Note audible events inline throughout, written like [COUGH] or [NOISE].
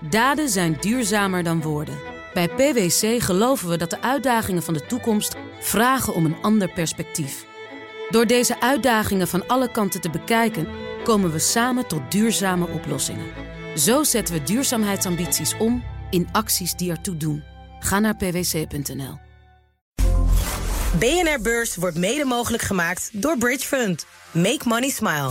Daden zijn duurzamer dan woorden. Bij PwC geloven we dat de uitdagingen van de toekomst vragen om een ander perspectief. Door deze uitdagingen van alle kanten te bekijken, komen we samen tot duurzame oplossingen. Zo zetten we duurzaamheidsambities om in acties die ertoe doen. Ga naar pwc.nl. BNR Beurs wordt mede mogelijk gemaakt door Bridge Fund. Make money smile.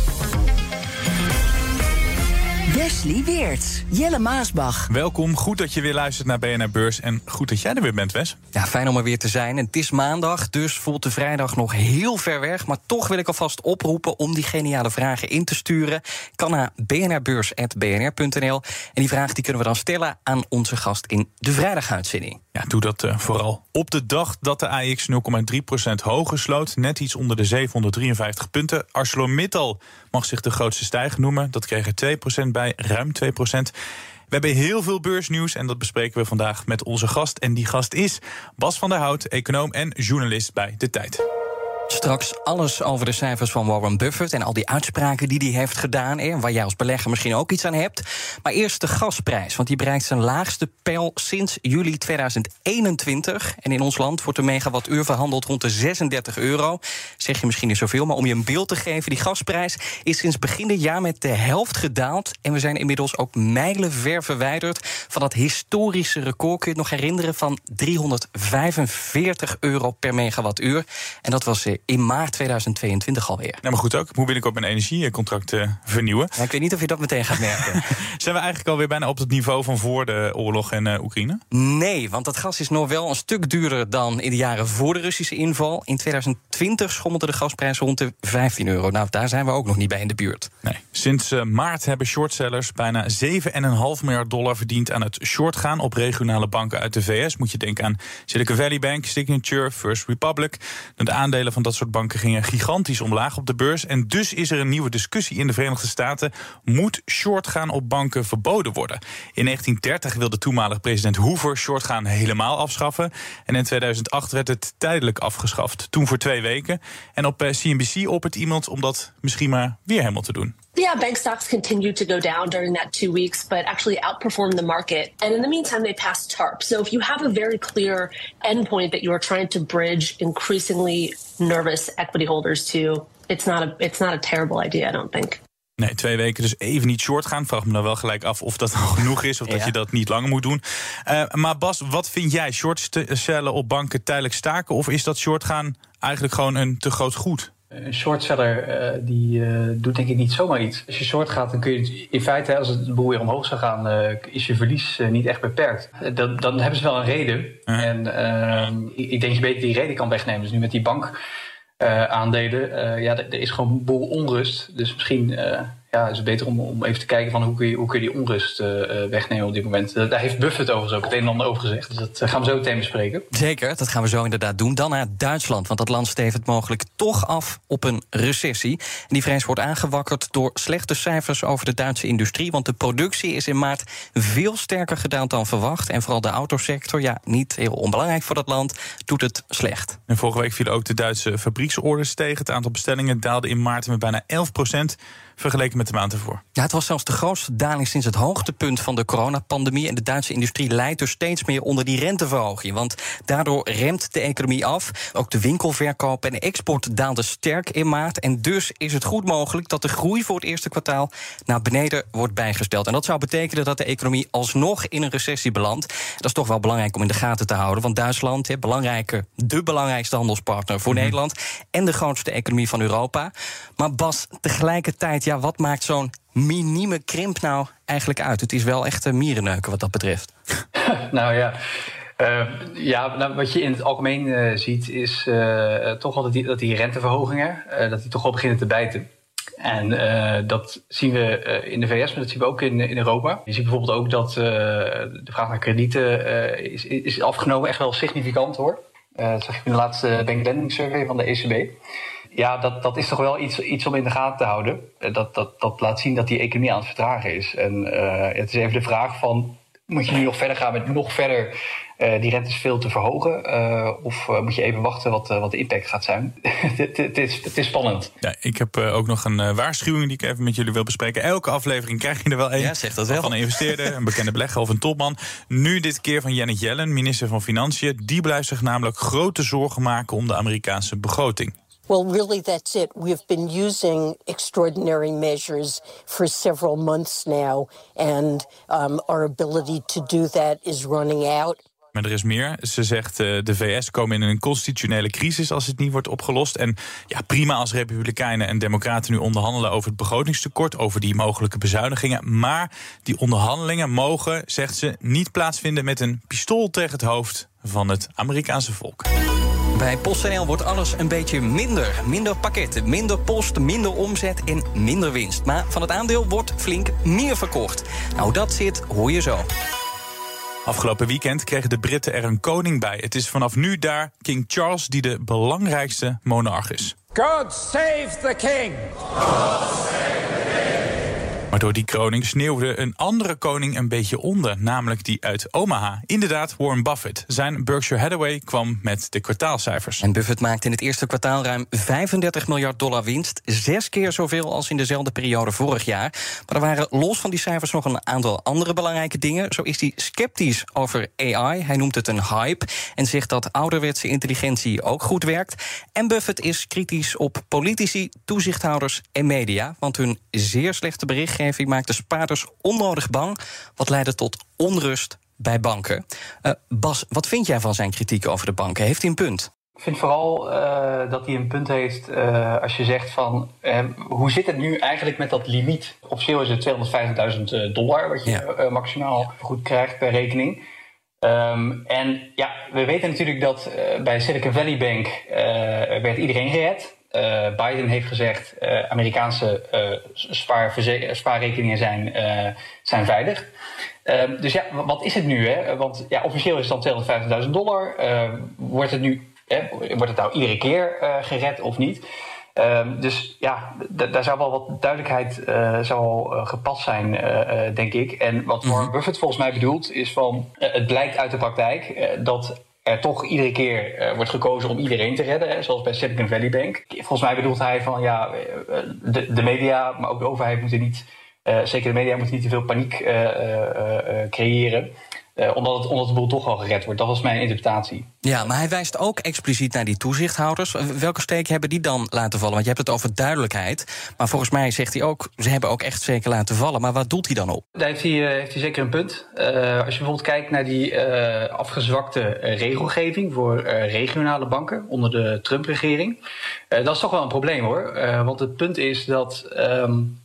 Wesley Weerts, Jelle Maasbach. Welkom, goed dat je weer luistert naar BNR Beurs. En goed dat jij er weer bent, Wes. Ja, fijn om er weer te zijn. Het is maandag, dus voelt de vrijdag nog heel ver weg. Maar toch wil ik alvast oproepen om die geniale vragen in te sturen. Kan naar bnrbeurs.bnr.nl. En die vraag die kunnen we dan stellen aan onze gast in de vrijdaguitzending. Ja, doe dat uh, vooral op de dag dat de AX 0,3% hoger sloot. Net iets onder de 753 punten. ArcelorMittal mag zich de grootste stijger noemen. Dat kreeg er 2% bij, ruim 2%. We hebben heel veel beursnieuws en dat bespreken we vandaag met onze gast. En die gast is Bas van der Hout, econoom en journalist bij De Tijd. Straks alles over de cijfers van Warren Buffett en al die uitspraken die hij heeft gedaan. En waar jij als belegger misschien ook iets aan hebt. Maar eerst de gasprijs, want die bereikt zijn laagste peil sinds juli 2021. En in ons land wordt de megawattuur verhandeld rond de 36 euro. Zeg je misschien niet zoveel, maar om je een beeld te geven, die gasprijs is sinds begin dit jaar met de helft gedaald. En we zijn inmiddels ook mijlenver verwijderd van dat historische record. Kun je het nog herinneren van 345 euro per megawattuur. En dat was in maart 2022 alweer. Nou, maar goed ook. Ik moet binnenkort mijn energiecontract uh, vernieuwen. Ja, ik weet niet of je dat meteen gaat merken. [LAUGHS] Zijn we eigenlijk alweer bijna op het niveau van voor de oorlog in uh, Oekraïne? Nee, want dat gas is nog wel een stuk duurder dan in de jaren voor de Russische inval. In 2020 schommelde de gasprijs rond de 15 euro. Nou, daar zijn we ook nog niet bij in de buurt. Nee. Sinds uh, maart hebben shortsellers bijna 7,5 miljard dollar verdiend aan het shortgaan op regionale banken uit de VS. Moet je denken aan Silicon Valley Bank, Signature, First Republic. De aandelen van dat soort banken gingen gigantisch omlaag op de beurs. En dus is er een nieuwe discussie in de Verenigde Staten. Moet shortgaan op banken verboden worden? In 1930 wilde toenmalig president Hoover shortgaan helemaal afschaffen. En in 2008 werd het tijdelijk afgeschaft. Toen voor twee weken. En op CNBC eh, oppert iemand om dat misschien maar weer helemaal te doen. Yeah, bank stocks continued to go down during that two weeks, but actually outperformed the market. And in the meantime, they passed TARP. So if you have a very clear endpoint that you are trying to bridge increasingly nervous equity holders to, it's not a it's not a terrible idea, I don't think. Nee, twee weken dus even niet short gaan. Vraag me dan wel gelijk af of dat [LAUGHS] al genoeg is of dat je dat niet langer moet doen. Uh, maar Bas, wat vind jij? Short stellen op banken tijdelijk staken? Of is dat short gaan eigenlijk gewoon een te groot goed? Een shortseller uh, die uh, doet denk ik niet zomaar iets. Als je short gaat, dan kun je in feite, als het boel weer omhoog zou gaan, uh, is je verlies niet echt beperkt. Dan, dan hebben ze wel een reden. -huh. En ehm, ik, denk dat je beter die reden kan wegnemen. Dus nu met die bank aandelen, ja, er is gewoon een boel onrust. Dus misschien ja, is het beter om, om even te kijken van hoe kun je, hoe kun je die onrust uh, wegnemen op dit moment. Daar heeft Buffett overigens ook het een en ander over gezegd. Dus dat gaan we zo meteen bespreken. Zeker, dat gaan we zo inderdaad doen. Dan naar Duitsland, want dat land stevend mogelijk toch af op een recessie. En die vrees wordt aangewakkerd door slechte cijfers over de Duitse industrie. Want de productie is in maart veel sterker gedaald dan verwacht. En vooral de autosector, ja, niet heel onbelangrijk voor dat land, doet het slecht. En vorige week vielen ook de Duitse fabrieksorders tegen. Het aantal bestellingen daalde in maart met bijna 11 procent vergeleken met de maand ervoor. Ja, het was zelfs de grootste daling sinds het hoogtepunt van de coronapandemie. En de Duitse industrie leidt dus steeds meer onder die renteverhoging. Want daardoor remt de economie af. Ook de winkelverkoop en de export daalden sterk in maart. En dus is het goed mogelijk dat de groei voor het eerste kwartaal naar beneden wordt bijgesteld. En dat zou betekenen dat de economie alsnog in een recessie belandt. Dat is toch wel belangrijk om in de gaten te houden. Want Duitsland, he, belangrijke, de belangrijkste handelspartner voor mm-hmm. Nederland. En de grootste economie van Europa. Maar Bas, tegelijkertijd, ja, wat maakt zo'n minieme krimp nou eigenlijk uit? Het is wel echt een mierenneuken wat dat betreft. [LAUGHS] nou ja. Uh, ja, nou, wat je in het algemeen uh, ziet, is toch die, dat die renteverhogingen dat die toch wel beginnen te bijten. En dat zien we in de VS, maar dat zien we ook in, in Europa. Je ziet bijvoorbeeld ook dat de vraag naar kredieten is, is afgenomen, echt wel significant hoor. dat zag ik in de laatste Bank Lending Survey van de ECB ja, dat, dat is toch wel iets, iets om in de gaten te houden. Dat, dat, dat laat zien dat die economie aan het vertragen is. En uh, het is even de vraag van Moet je nu nog verder gaan met nog verder die rentes veel te verhogen? of moet je even wachten wat, wat de impact gaat zijn? [LAUGHS] het, is, het is spannend. Ja, ik heb ook nog een waarschuwing die ik even met jullie wil bespreken. Elke aflevering krijg je er wel één. Ja, zeg dat wel. Van een investeerder, een bekende belegger of een topman. Nu dit keer van Janet Yellen, minister van Financiën. Die blijft zich namelijk grote zorgen maken om de Amerikaanse begroting. Well, really, that's it. We've been using extraordinary measures for several months now, and um, our ability to do that is running out. Maar er is meer. Ze zegt uh, de VS komen in een constitutionele crisis als het niet wordt opgelost. En ja, prima als Republikeinen en Democraten nu onderhandelen over het begrotingstekort, over die mogelijke bezuinigingen. Maar die onderhandelingen mogen, zegt ze, niet plaatsvinden met een pistool tegen het hoofd van het Amerikaanse volk. Bij PostNL wordt alles een beetje minder. Minder pakketten, minder post, minder omzet en minder winst. Maar van het aandeel wordt flink meer verkocht. Nou, hoe dat zit, hoor je zo. Afgelopen weekend kregen de Britten er een koning bij. Het is vanaf nu daar King Charles die de belangrijkste monarch is. God save the king! God save maar door die kroning sneeuwde een andere koning een beetje onder, namelijk die uit Omaha. Inderdaad, Warren Buffett. Zijn Berkshire Hathaway kwam met de kwartaalcijfers. En Buffett maakte in het eerste kwartaal ruim 35 miljard dollar winst. Zes keer zoveel als in dezelfde periode vorig jaar. Maar er waren los van die cijfers nog een aantal andere belangrijke dingen. Zo is hij sceptisch over AI. Hij noemt het een hype en zegt dat ouderwetse intelligentie ook goed werkt. En Buffett is kritisch op politici, toezichthouders en media. Want hun zeer slechte bericht maakt maakte spaarders onnodig bang, wat leidde tot onrust bij banken. Uh, Bas, wat vind jij van zijn kritiek over de banken? Heeft hij een punt? Ik vind vooral uh, dat hij een punt heeft uh, als je zegt van hoe zit het nu eigenlijk met dat limiet? Officieel is het 250.000 dollar wat je ja. maximaal goed krijgt per rekening. Um, en ja, we weten natuurlijk dat bij Silicon Valley Bank werd iedereen gered. Uh, Biden heeft gezegd: uh, Amerikaanse uh, spaarrekeningen zijn, zijn veilig. Ehm, dus ja, wat is het nu? Hè? Want ja, officieel is het dan 250.000 dollar. Ehm, wordt het nu wordt het nou iedere keer gered of niet? Um, dus ja, daar zou wel wat duidelijkheid zou gepast zijn, denk ik. En wat Warren mhm. Buffett volgens mij bedoelt, is van het blijkt uit de praktijk dat er toch iedere keer uh, wordt gekozen om iedereen te redden, zoals bij Silicon Valley Bank. Volgens mij bedoelt hij van ja, eh, de, de media, maar ook de overheid moeten niet, uh, zeker de media moeten niet te veel paniek creëren. Uh, omdat, het, omdat de boel toch al gered wordt. Dat was mijn interpretatie. Ja, maar hij wijst ook expliciet naar die toezichthouders. Welke steek hebben die dan laten vallen? Want je hebt het over duidelijkheid. Maar volgens mij zegt hij ook, ze hebben ook echt zeker laten vallen. Maar wat doet hij dan op? Daar heeft hij, uh, heeft hij zeker een punt. Uh, als je bijvoorbeeld kijkt naar die afgezwakte regelgeving voor regionale banken onder de Trump-regering. dat is toch wel een probleem hoor. want het punt is dat. Um,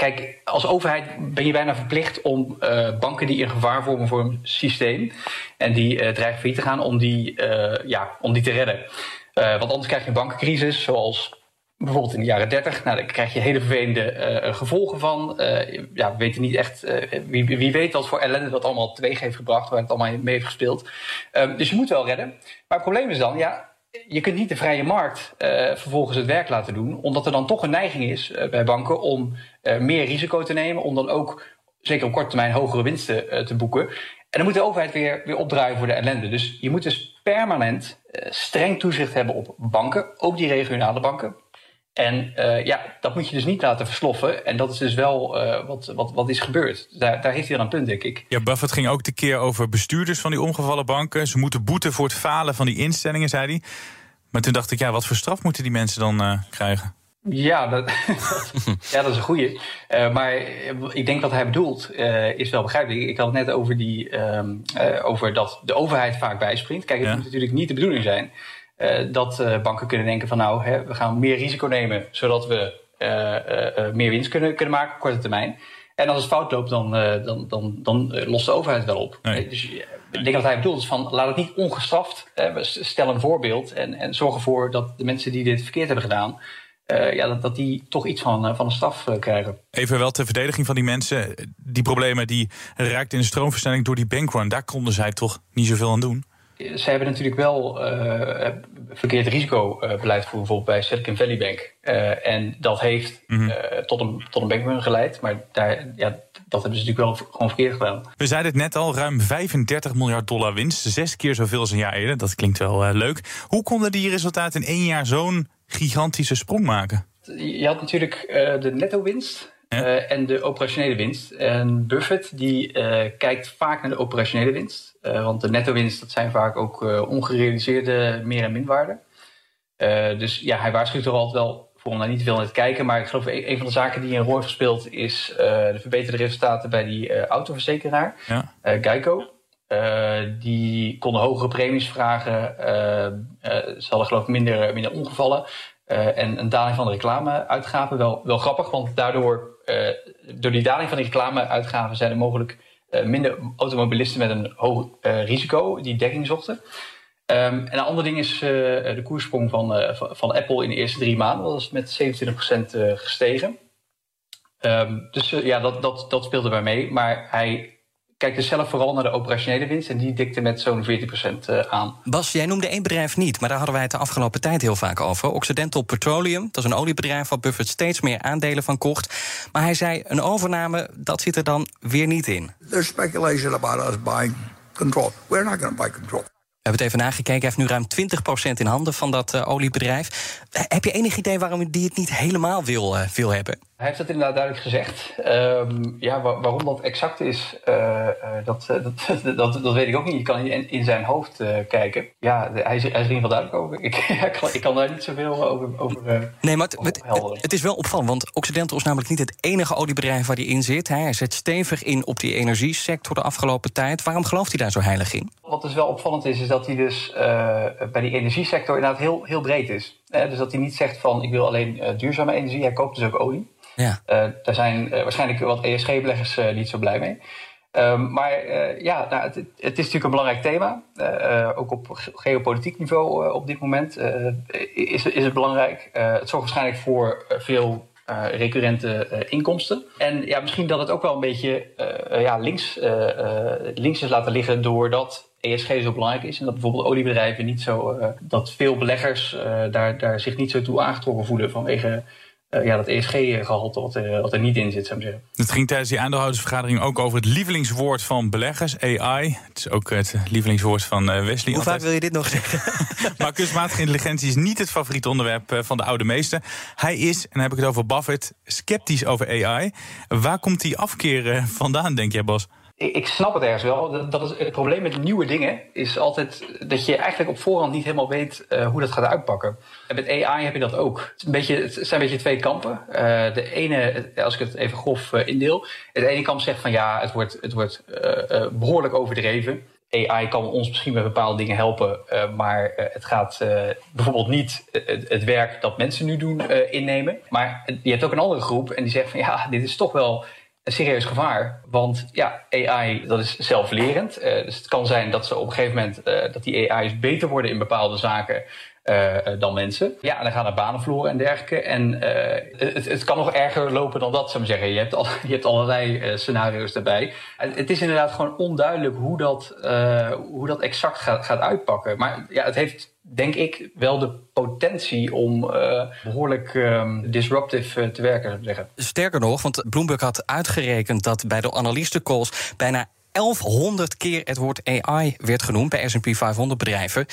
Kijk, als overheid ben je bijna verplicht om uh, banken die in gevaar vormen voor een systeem en die uh, dreigen failliet te gaan, om die, uh, ja, om die te redden. want anders krijg je een bankencrisis, zoals bijvoorbeeld in de jaren 30. Nou, daar krijg je hele vervelende gevolgen van. ja, we weten niet echt, wie, wie, weet wat voor ellende dat allemaal teweeg heeft gebracht, waar het allemaal mee heeft gespeeld. Ehm, dus je moet wel redden. Maar het probleem is dan, ja, je kunt niet de vrije markt uh, vervolgens het werk laten doen, omdat er dan toch een neiging is uh, bij banken om uh, meer risico te nemen, om dan ook zeker op korte termijn hogere winsten te boeken. En dan moet de overheid weer, weer opdraaien voor de ellende. Dus je moet dus permanent streng toezicht hebben op banken, ook die regionale banken. En uh, ja, dat moet je dus niet laten versloffen. En dat is dus wel uh, wat, wat, wat is gebeurd. Daar, daar heeft hij dan een punt, denk ik. Ja, Buffett ging ook de keer over bestuurders van die omgevallen banken. Ze moeten boeten voor het falen van die instellingen, zei hij. Maar toen dacht ik, ja, wat voor straf moeten die mensen dan uh, krijgen? Ja dat, [LAUGHS] ja, dat is een goeie. Uh, maar ik denk wat hij bedoelt uh, is wel begrijpelijk. Ik had het net over, die, um, uh, over dat de overheid vaak bijspringt. Kijk, het ja. moet natuurlijk niet de bedoeling zijn dat uh, banken kunnen denken van nou, hè, we gaan meer risico nemen, zodat we uh, meer winst kunnen, kunnen maken op korte termijn. En als het fout loopt, dan, dan, dan, dan lost de overheid wel op. Nee. Dus ik denk dat hij bedoelt is van laat het niet ongestraft. stel een voorbeeld en, en zorg ervoor dat de mensen die dit verkeerd hebben gedaan, uh, ja, dat, dat die toch iets van, van de straf uh, krijgen. Even wel ter verdediging van die mensen. Die problemen die raakt in de stroomversnelling door die bankrun. Daar konden zij toch niet zoveel aan doen? Ze hebben natuurlijk wel uh, verkeerd risicobeleid voor bijvoorbeeld bij Silicon Valley Bank. Uh, en dat heeft mm -hmm. tot, een, tot een bankrun geleid. Maar daar, ja, dat hebben ze natuurlijk wel gewoon verkeerd gedaan. We zeiden het net al, ruim 35 miljard dollar winst. Zes keer zoveel als een jaar eerder. Dat klinkt wel leuk. Hoe konden die resultaten in één jaar zo'n gigantische sprong maken? Je had natuurlijk de Uh, en de operationele winst. En Buffett die kijkt vaak naar de operationele winst. want de netto-winst dat zijn vaak ook ongerealiseerde meer- en minwaarden. dus ja, hij waarschuwt er altijd wel voor om daar niet te veel naar te kijken. Maar ik geloof een van de zaken die een rol heeft gespeeld is uh, de verbeterde resultaten bij die uh, autoverzekeraar, ja. uh, Geico. die konden hogere premies vragen. ze hadden geloof ik minder, minder ongevallen. en een daling van de reclameuitgaven. Wel, wel grappig, want daardoor, door die daling van die reclameuitgaven zijn er mogelijk minder automobilisten met een hoog risico die dekking zochten. Um, en een ander ding is de koerssprong van, van Apple in de eerste drie maanden. Dat is met 27% uh, gestegen. Um, dus ja, dat, dat, dat speelde bij mee. Maar hij kijkt dus zelf vooral naar de operationele winst. En die dikte met zo'n 14% aan. Bas, jij noemde één bedrijf niet, maar daar hadden wij het de afgelopen tijd heel vaak over. Occidental Petroleum, dat is een oliebedrijf waar Buffett steeds meer aandelen van kocht. Maar hij zei, een overname, dat zit er dan weer niet in. There's speculation about us buying control. We're not going to buy control. We hebben het even nagekeken. Hij heeft nu ruim 20% in handen van dat uh, oliebedrijf. Uh, heb je enig idee waarom hij het niet helemaal wil, uh, wil hebben? Hij heeft dat inderdaad duidelijk gezegd. Um, ja, waar, waarom dat exact is, [LAUGHS] dat, dat, dat, dat, weet ik ook niet. Je kan in, in zijn hoofd kijken. Ja, hij is, hij is er in ieder geval duidelijk over. [LAUGHS] Ik, ik, kan, ik kan daar niet zoveel over, over Nee, maar het, het, het, is wel opvallend. Want Occidental is namelijk niet het enige oliebedrijf waar hij in zit. Hij zet stevig in op die energiesector de afgelopen tijd. Waarom gelooft hij daar zo heilig in? Wat dus wel opvallend is, is dat hij dus bij die energiesector inderdaad heel, heel breed is. Dus dat hij niet zegt van ik wil alleen duurzame energie. Hij koopt dus ook olie. Ja. Uh, daar zijn uh, waarschijnlijk wat ESG-beleggers niet zo blij mee. Um, maar ja, nou, het, het, is natuurlijk een belangrijk thema. ook op geopolitiek niveau op dit moment is, is het belangrijk. het zorgt waarschijnlijk voor veel recurrente inkomsten. En ja, misschien dat het ook wel een beetje ja, links, links is laten liggen doordat ESG zo belangrijk is. En dat bijvoorbeeld oliebedrijven niet zo. dat veel beleggers daar, daar zich niet zo toe aangetrokken voelen vanwege uh, ja, dat ESG-gehalte wat, er, wat er niet in zit, zou ik zeggen. Het ging tijdens die aandeelhoudersvergadering ook over het lievelingswoord van beleggers, AI. Het is ook het lievelingswoord van uh, Wesley. Hoe vaak wil je dit nog zeggen? [LAUGHS] maar kunstmatige intelligentie is niet het favoriete onderwerp van de oude meester. Hij is, en dan heb ik het over Buffett, sceptisch over AI. Waar komt die afkeer vandaan, denk jij, Bas? Ik snap het ergens wel. Dat is, het probleem met nieuwe dingen is altijd dat je eigenlijk op voorhand niet helemaal weet uh, hoe dat gaat uitpakken. En met AI heb je dat ook. Het, is een beetje, het zijn een beetje twee kampen. Uh, de ene, als ik het even grof uh, indeel, het ene kamp zegt van ja, het wordt, het wordt behoorlijk overdreven. AI kan ons misschien bij bepaalde dingen helpen, maar het gaat bijvoorbeeld niet het, werk dat mensen nu doen innemen. Maar je hebt ook een andere groep en die zegt van ja, dit is toch wel een serieus gevaar. Want ja, AI dat is zelflerend. Uh, dus het kan zijn dat ze op een gegeven moment uh, dat die AI's beter worden in bepaalde zaken. Uh, dan mensen. Ja, en dan gaan er banen verloren en dergelijke. En het, het, kan nog erger lopen dan dat, zou ik zeggen. Je hebt, al, [LAUGHS] je hebt allerlei scenario's daarbij. Het is inderdaad gewoon onduidelijk hoe dat, hoe dat exact gaat, gaat uitpakken. Maar ja, het heeft denk ik wel de potentie om uh, behoorlijk um, disruptive uh, te werken, zou zeggen. Sterker nog, want Bloomberg had uitgerekend dat bij de analistencalls bijna 1100 keer het woord AI werd genoemd bij S&P 500 bedrijven.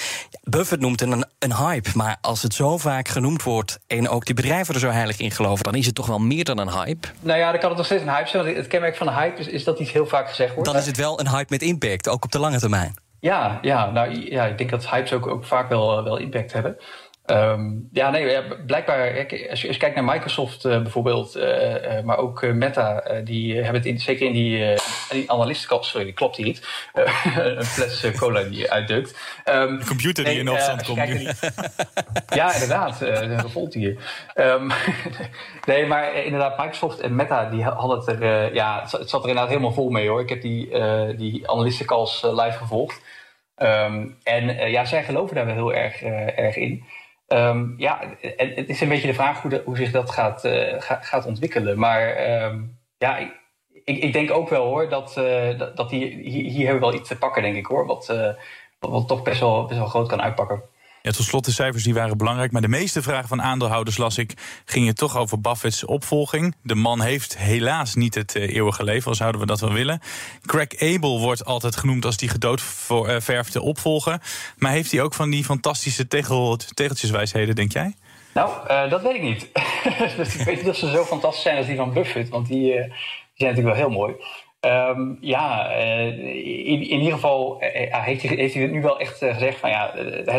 Buffett noemt het een, een hype, maar als het zo vaak genoemd wordt... en ook die bedrijven er zo heilig in geloven... dan is het toch wel meer dan een hype? Nou ja, dan kan het nog steeds een hype zijn. Want het kenmerk van een hype is, is dat niet heel vaak gezegd wordt. Dan is het wel een hype met impact, ook op de lange termijn. Ja, ja, nou, ja, ik denk dat hypes ook, ook vaak wel, wel impact hebben. Um, ja, nee, ja, blijkbaar, als je, als je kijkt naar Microsoft uh, bijvoorbeeld, uh, uh, maar ook Meta, die hebben het in, zeker in die, die analistenkap, sorry, die klopt hier niet, [LAUGHS] een fles cola die uitdukt. Um, de computer die nee, in opstand komt. Die, ja, inderdaad, een volt hier. Um, [LAUGHS] nee, maar inderdaad, Microsoft en Meta, die hadden het er, ja, het zat er inderdaad helemaal vol mee hoor. Ik heb die, die analistencalls live gevolgd. En ja, zij geloven daar wel heel erg, erg in. Um, ja, het is een beetje de vraag hoe, hoe zich dat gaat, uh, gaat ontwikkelen. Maar um, ja, ik, ik, denk ook wel hoor dat, uh, dat, dat hier, hebben we wel iets te pakken, denk ik hoor. Wat, wat, wat toch best wel, best wel groot kan uitpakken. Ja, tot slot de cijfers die waren belangrijk. Maar de meeste vragen van aandeelhouders, las ik, gingen toch over Buffett's opvolging. De man heeft helaas niet het uh, eeuwige leven, al zouden we dat wel willen. Greg Abel wordt altijd genoemd als die gedoodverfde opvolger. Maar heeft hij ook van die fantastische tegel, tegeltjeswijsheden, denk jij? Nou, uh, dat weet ik niet. [LAUGHS] ik weet niet of ze zo fantastisch zijn als die van Buffett, want die, die zijn natuurlijk wel heel mooi. Um, ja, uh, in, in, ieder geval uh, heeft, hij, heeft hij het nu wel echt uh, gezegd van ja,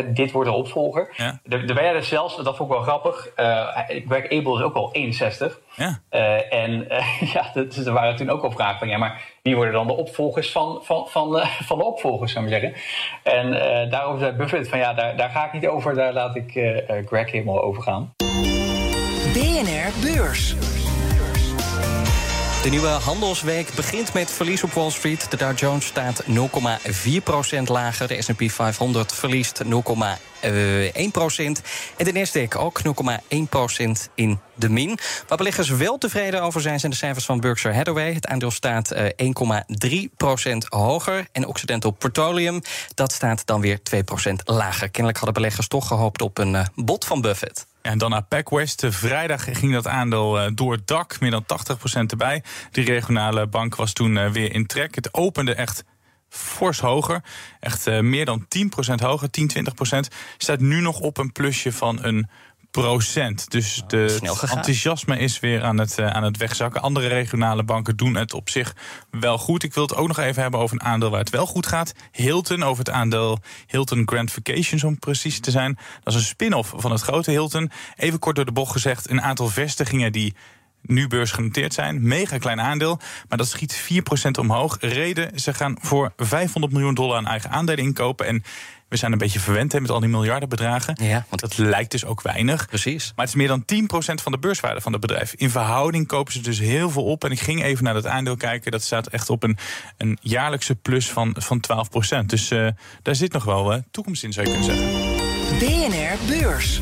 dit wordt de opvolger. Ja. Er, er werden zelfs, dat vond ik wel grappig, Greg Abel is ook al 61. Ja. en [LAUGHS] ja, dus er waren toen ook al vragen van ja, maar wie worden dan de opvolgers van, van, van, [LAUGHS] van de opvolgers, zou ik zeggen. En daarover zei Buffett van ja, daar, daar ga ik niet over, daar laat ik Greg helemaal over gaan. BNR Beurs. De nieuwe handelsweek begint met verlies op Wall Street. De Dow Jones staat 0,4% lager. De S&P 500 verliest 0,1% En de Nasdaq ook 0,1% in de min. Waar beleggers wel tevreden over zijn, zijn de cijfers van Berkshire Hathaway. Het aandeel staat 1,3% hoger. En Occidental Petroleum, dat staat dan weer 2% lager. Kennelijk hadden beleggers toch gehoopt op een bod van Buffett. En dan naar PacWest. Vrijdag ging dat aandeel door het dak, meer dan 80% erbij. De regionale bank was toen weer in trek. Het opende echt fors hoger. Echt meer dan 10% hoger, 10, 20%. Staat nu nog op een plusje van een procent. Dus de enthousiasme is weer aan het, uh, aan het wegzakken. Andere regionale banken doen het op zich wel goed. Ik wil het ook nog even hebben over een aandeel waar het wel goed gaat. Hilton, over het aandeel Hilton Grand Vacations om precies te zijn. Dat is een spin-off van het grote Hilton. Even kort door de bocht gezegd, een aantal vestigingen die nu beursgenoteerd zijn. Mega klein aandeel, maar dat schiet 4% omhoog. Reden, ze gaan voor 500 miljoen dollar aan eigen aandelen inkopen. En we zijn een beetje verwend hè, met al die miljardenbedragen. Ja, want dat lijkt dus ook weinig. Precies. Maar het is meer dan 10% van de beurswaarde van het bedrijf. In verhouding kopen ze dus heel veel op. En ik ging even naar dat aandeel kijken. Dat staat echt op een, een jaarlijkse plus van, van 12%. Dus uh, daar zit nog wel uh, toekomst in, zou je kunnen zeggen. BNR Beurs.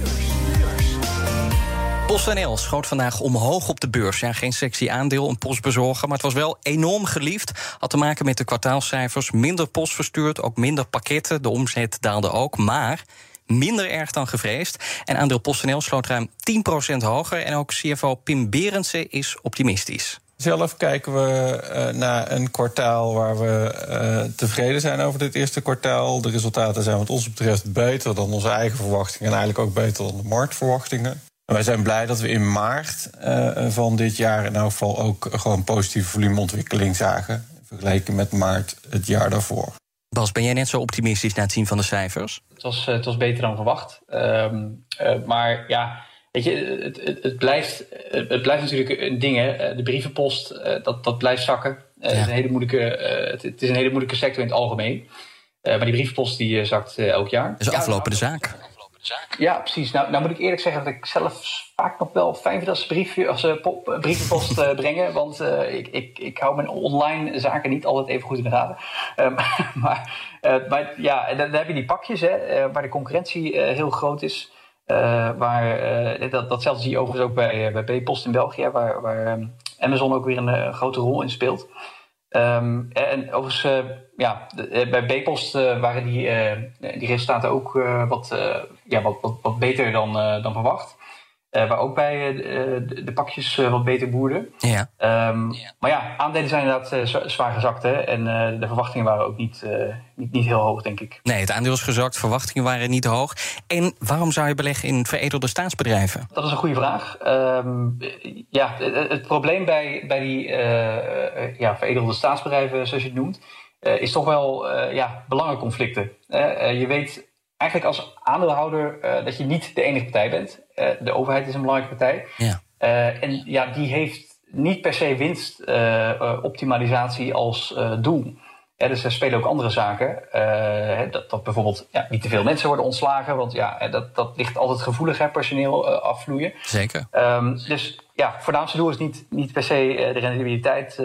PostNL schoot vandaag omhoog op de beurs. Ja, geen sexy aandeel, een postbezorger, maar het was wel enorm geliefd. Had te maken met de kwartaalcijfers. Minder post verstuurd, ook minder pakketten. De omzet daalde ook, maar minder erg dan gevreesd. En aandeel PostNL sloot ruim 10% hoger. En ook CFO Pim Berendsen is optimistisch. Zelf kijken we uh, naar een kwartaal waar we uh, tevreden zijn over dit eerste kwartaal. De resultaten zijn wat ons betreft beter dan onze eigen verwachtingen en eigenlijk ook beter dan de marktverwachtingen. Wij zijn blij dat we in maart uh, van dit jaar in elk geval ook gewoon positieve volumeontwikkeling zagen. Vergeleken met maart het jaar daarvoor. Bas, ben jij net zo optimistisch na het zien van de cijfers? Het was, het was beter dan verwacht. Um, uh, maar ja, weet je, het, het, het, blijft, het blijft natuurlijk een ding. Hè. De brievenpost, uh, dat, dat blijft zakken. Ja. Het, is een hele moeilijke, het, het, is een hele moeilijke sector in het algemeen. maar die brievenpost die zakt elk jaar. Dus aflopende ja, zaak. Ja, precies. Nou, nou moet ik eerlijk zeggen dat ik zelf vaak nog wel vind als ze briefje, uh, pop, brievenpost [LAUGHS] uh, brengen. Want ik, ik, ik hou mijn online zaken niet altijd even goed in de. Um, [LAUGHS] maar, maar ja, dan, dan, heb je die pakjes hè, waar de concurrentie heel groot is. waar, dat, datzelfde zie je overigens ook bij, bij B-Post in België, waar, waar um, Amazon ook weer een grote rol in speelt. Um, en overigens, ja, bij B-Post waren die, die resultaten ook wat ja, wat, wat, wat beter dan, uh, dan verwacht. Uh, waar ook bij uh, de, de, pakjes wat beter boerden. Ja. Um, ja. Maar ja, aandelen zijn inderdaad zwaar gezakt. Hè? En de verwachtingen waren ook niet, niet, niet heel hoog, denk ik. Nee, het aandeel is gezakt, verwachtingen waren niet hoog. En waarom zou je beleggen in veredelde staatsbedrijven? Dat is een goede vraag. Um, ja, het, het, probleem bij, bij die ja, veredelde staatsbedrijven, zoals je het noemt... is toch wel ja, belangenconflicten. je weet eigenlijk als aandeelhouder uh, dat je niet de enige partij bent. Uh, de overheid is een belangrijke partij. Ja. Uh, en ja, die heeft niet per se winstoptimalisatie als doel. dus er spelen ook andere zaken. dat, dat bijvoorbeeld ja, niet te veel mensen worden ontslagen. Want ja, dat, dat ligt altijd gevoelig, hè, personeel afvloeien. Zeker. Um, dus ja, voornaamste doel is niet, niet per se de rentabiliteit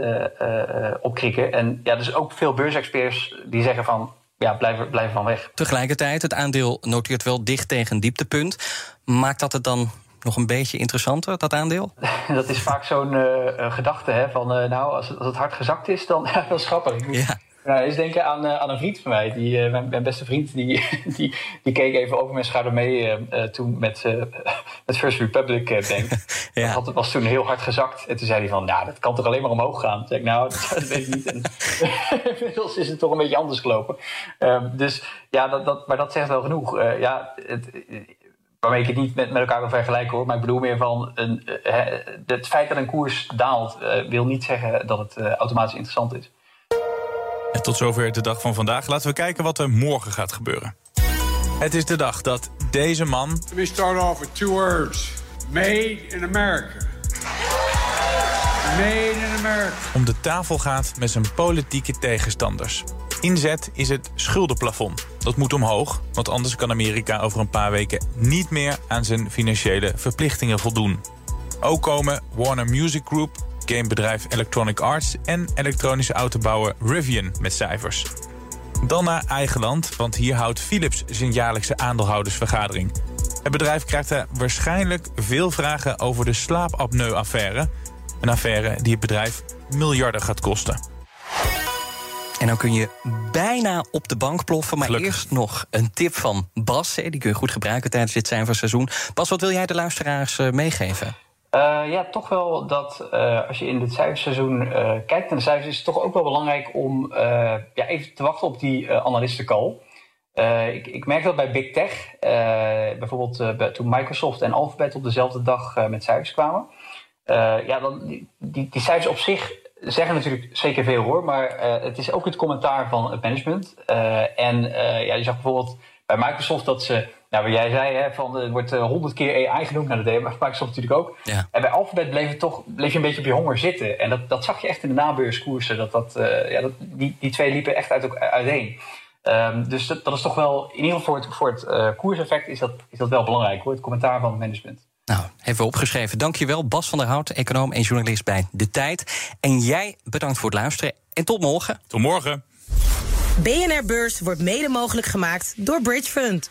opkrikken. En ja, dus ook veel beursexperts die zeggen van ja, blijven, blijven van weg. Tegelijkertijd, het aandeel noteert wel dicht tegen een dieptepunt. Maakt dat het dan nog een beetje interessanter, dat aandeel? [LAUGHS] dat is vaak zo'n uh, gedachte, hè, van uh, nou, als het, als het hard gezakt is, dan [LAUGHS] dat is grappig. Ja. Nou, eens denken aan, aan een vriend van mij. Die, mijn, mijn, beste vriend, die, [LAUGHS] die, die keek even over mijn schouder mee toen met, First Republic Bank. [LAUGHS] ja. Dat was toen heel hard gezakt. En toen zei hij van, nou, dat kan toch alleen maar omhoog gaan? Toen zei ik, nou, [LAUGHS] dat, weet ik niet. En [LAUGHS] inmiddels is het toch een beetje anders gelopen. Um, dus ja, dat, dat, maar dat zegt wel genoeg. ja, het, waarmee ik het niet met, met elkaar wil vergelijken hoor. Maar ik bedoel meer van een, uh, het feit dat een koers daalt, wil niet zeggen dat het automatisch interessant is. En tot zover de dag van vandaag. Laten we kijken wat er morgen gaat gebeuren. Het is de dag dat deze man. Let me start off with two words: Made in America. Made in America. Om de tafel gaat met zijn politieke tegenstanders. Inzet is het schuldenplafond. Dat moet omhoog, want anders kan Amerika over een paar weken niet meer aan zijn financiële verplichtingen voldoen. Ook komen Warner Music Group, gamebedrijf Electronic Arts en elektronische autobouwer Rivian met cijfers. Dan naar eigen land, want hier houdt Philips zijn jaarlijkse aandeelhoudersvergadering. Het bedrijf krijgt er waarschijnlijk veel vragen over de slaapapneu-affaire. Een affaire die het bedrijf miljarden gaat kosten. En dan kun je bijna op de bank ploffen. Maar eerst nog een tip van Bas. Die kun je goed gebruiken tijdens dit cijferseizoen. Bas, wat wil jij de luisteraars eh, meegeven? Uh, ja, toch wel dat uh, als je in dit cijferseizoen uh, kijkt naar de cijfers, is het toch ook wel belangrijk om ja, even te wachten op die analistencall. ik, ik merk dat bij Big Tech, bijvoorbeeld bij, toen Microsoft en Alphabet op dezelfde dag met cijfers kwamen. ja, dan, die, die, cijfers op zich zeggen natuurlijk zeker veel hoor, maar het is ook het commentaar van het management. En ja, je zag bijvoorbeeld bij Microsoft dat ze, nou wat jij zei, hè, van er wordt honderd keer AI genoemd, naar nou, de deed Microsoft natuurlijk ook. Ja. En bij Alphabet bleef, het toch, bleef je een beetje op je honger zitten. En dat, dat zag je echt in de nabeurskoersen, dat, dat, ja, dat, die, die twee liepen echt uit, uiteen. Um, dus dat, dat, is toch wel, in ieder geval voor het, voor het koerseffect is dat, is dat wel belangrijk hoor, het commentaar van het management. Nou, hebben we opgeschreven. Dankjewel, Bas van der Hout, econoom en journalist bij De Tijd. En jij bedankt voor het luisteren en tot morgen. Tot morgen. BNR Beurs wordt mede mogelijk gemaakt door Bridge Fund.